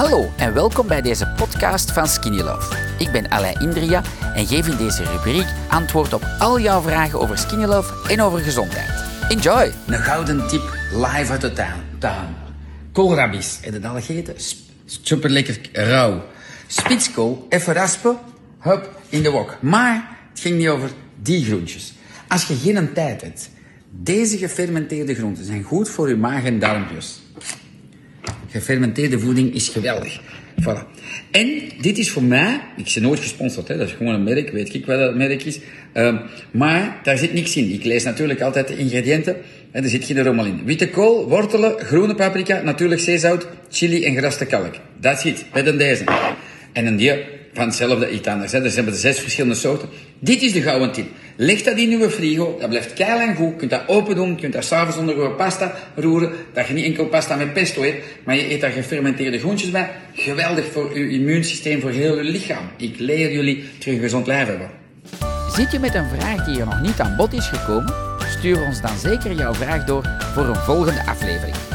Hallo en welkom bij deze podcast van Skinny Love. Ik ben Alain Indria en geef in deze rubriek antwoord op al jouw vragen over Skinny Love en over gezondheid. Enjoy! Een gouden tip live uit de tuin. Koolrabies. Heb je dat al gegeten? Super lekker rauw. Spitskool, even raspen, hup, in de wok. Maar het ging niet over die groentjes. Als je geen tijd hebt, deze gefermenteerde groenten zijn goed voor je maag en darmpjes. Gefermenteerde voeding is geweldig. Voilà. En dit is voor mij, ik ben nooit gesponsord, hè, dat is gewoon een merk, weet ik wat dat merk is. Uh, maar daar zit niks in. Ik lees natuurlijk altijd de ingrediënten en er zit geen rommel in. Witte kool, wortelen, groene paprika, natuurlijk zeezout, chili en geraste kalk. Dat zit, met een deze. En een die van hetzelfde iets anders. Hè. Dus hebben zes verschillende soorten. Dit is de gouden tip. Leg dat in uw frigo, dat blijft keilang goed. Je kunt dat open doen, je kunt dat s'avonds onder uw pasta roeren. Dat je niet enkel pasta met pesto eet, maar je eet daar gefermenteerde groentjes bij. Geweldig voor uw immuunsysteem, voor heel uw lichaam. Ik leer jullie terug een gezond lijf hebben. Zit je met een vraag die er nog niet aan bod is gekomen? Stuur ons dan zeker jouw vraag door voor een volgende aflevering.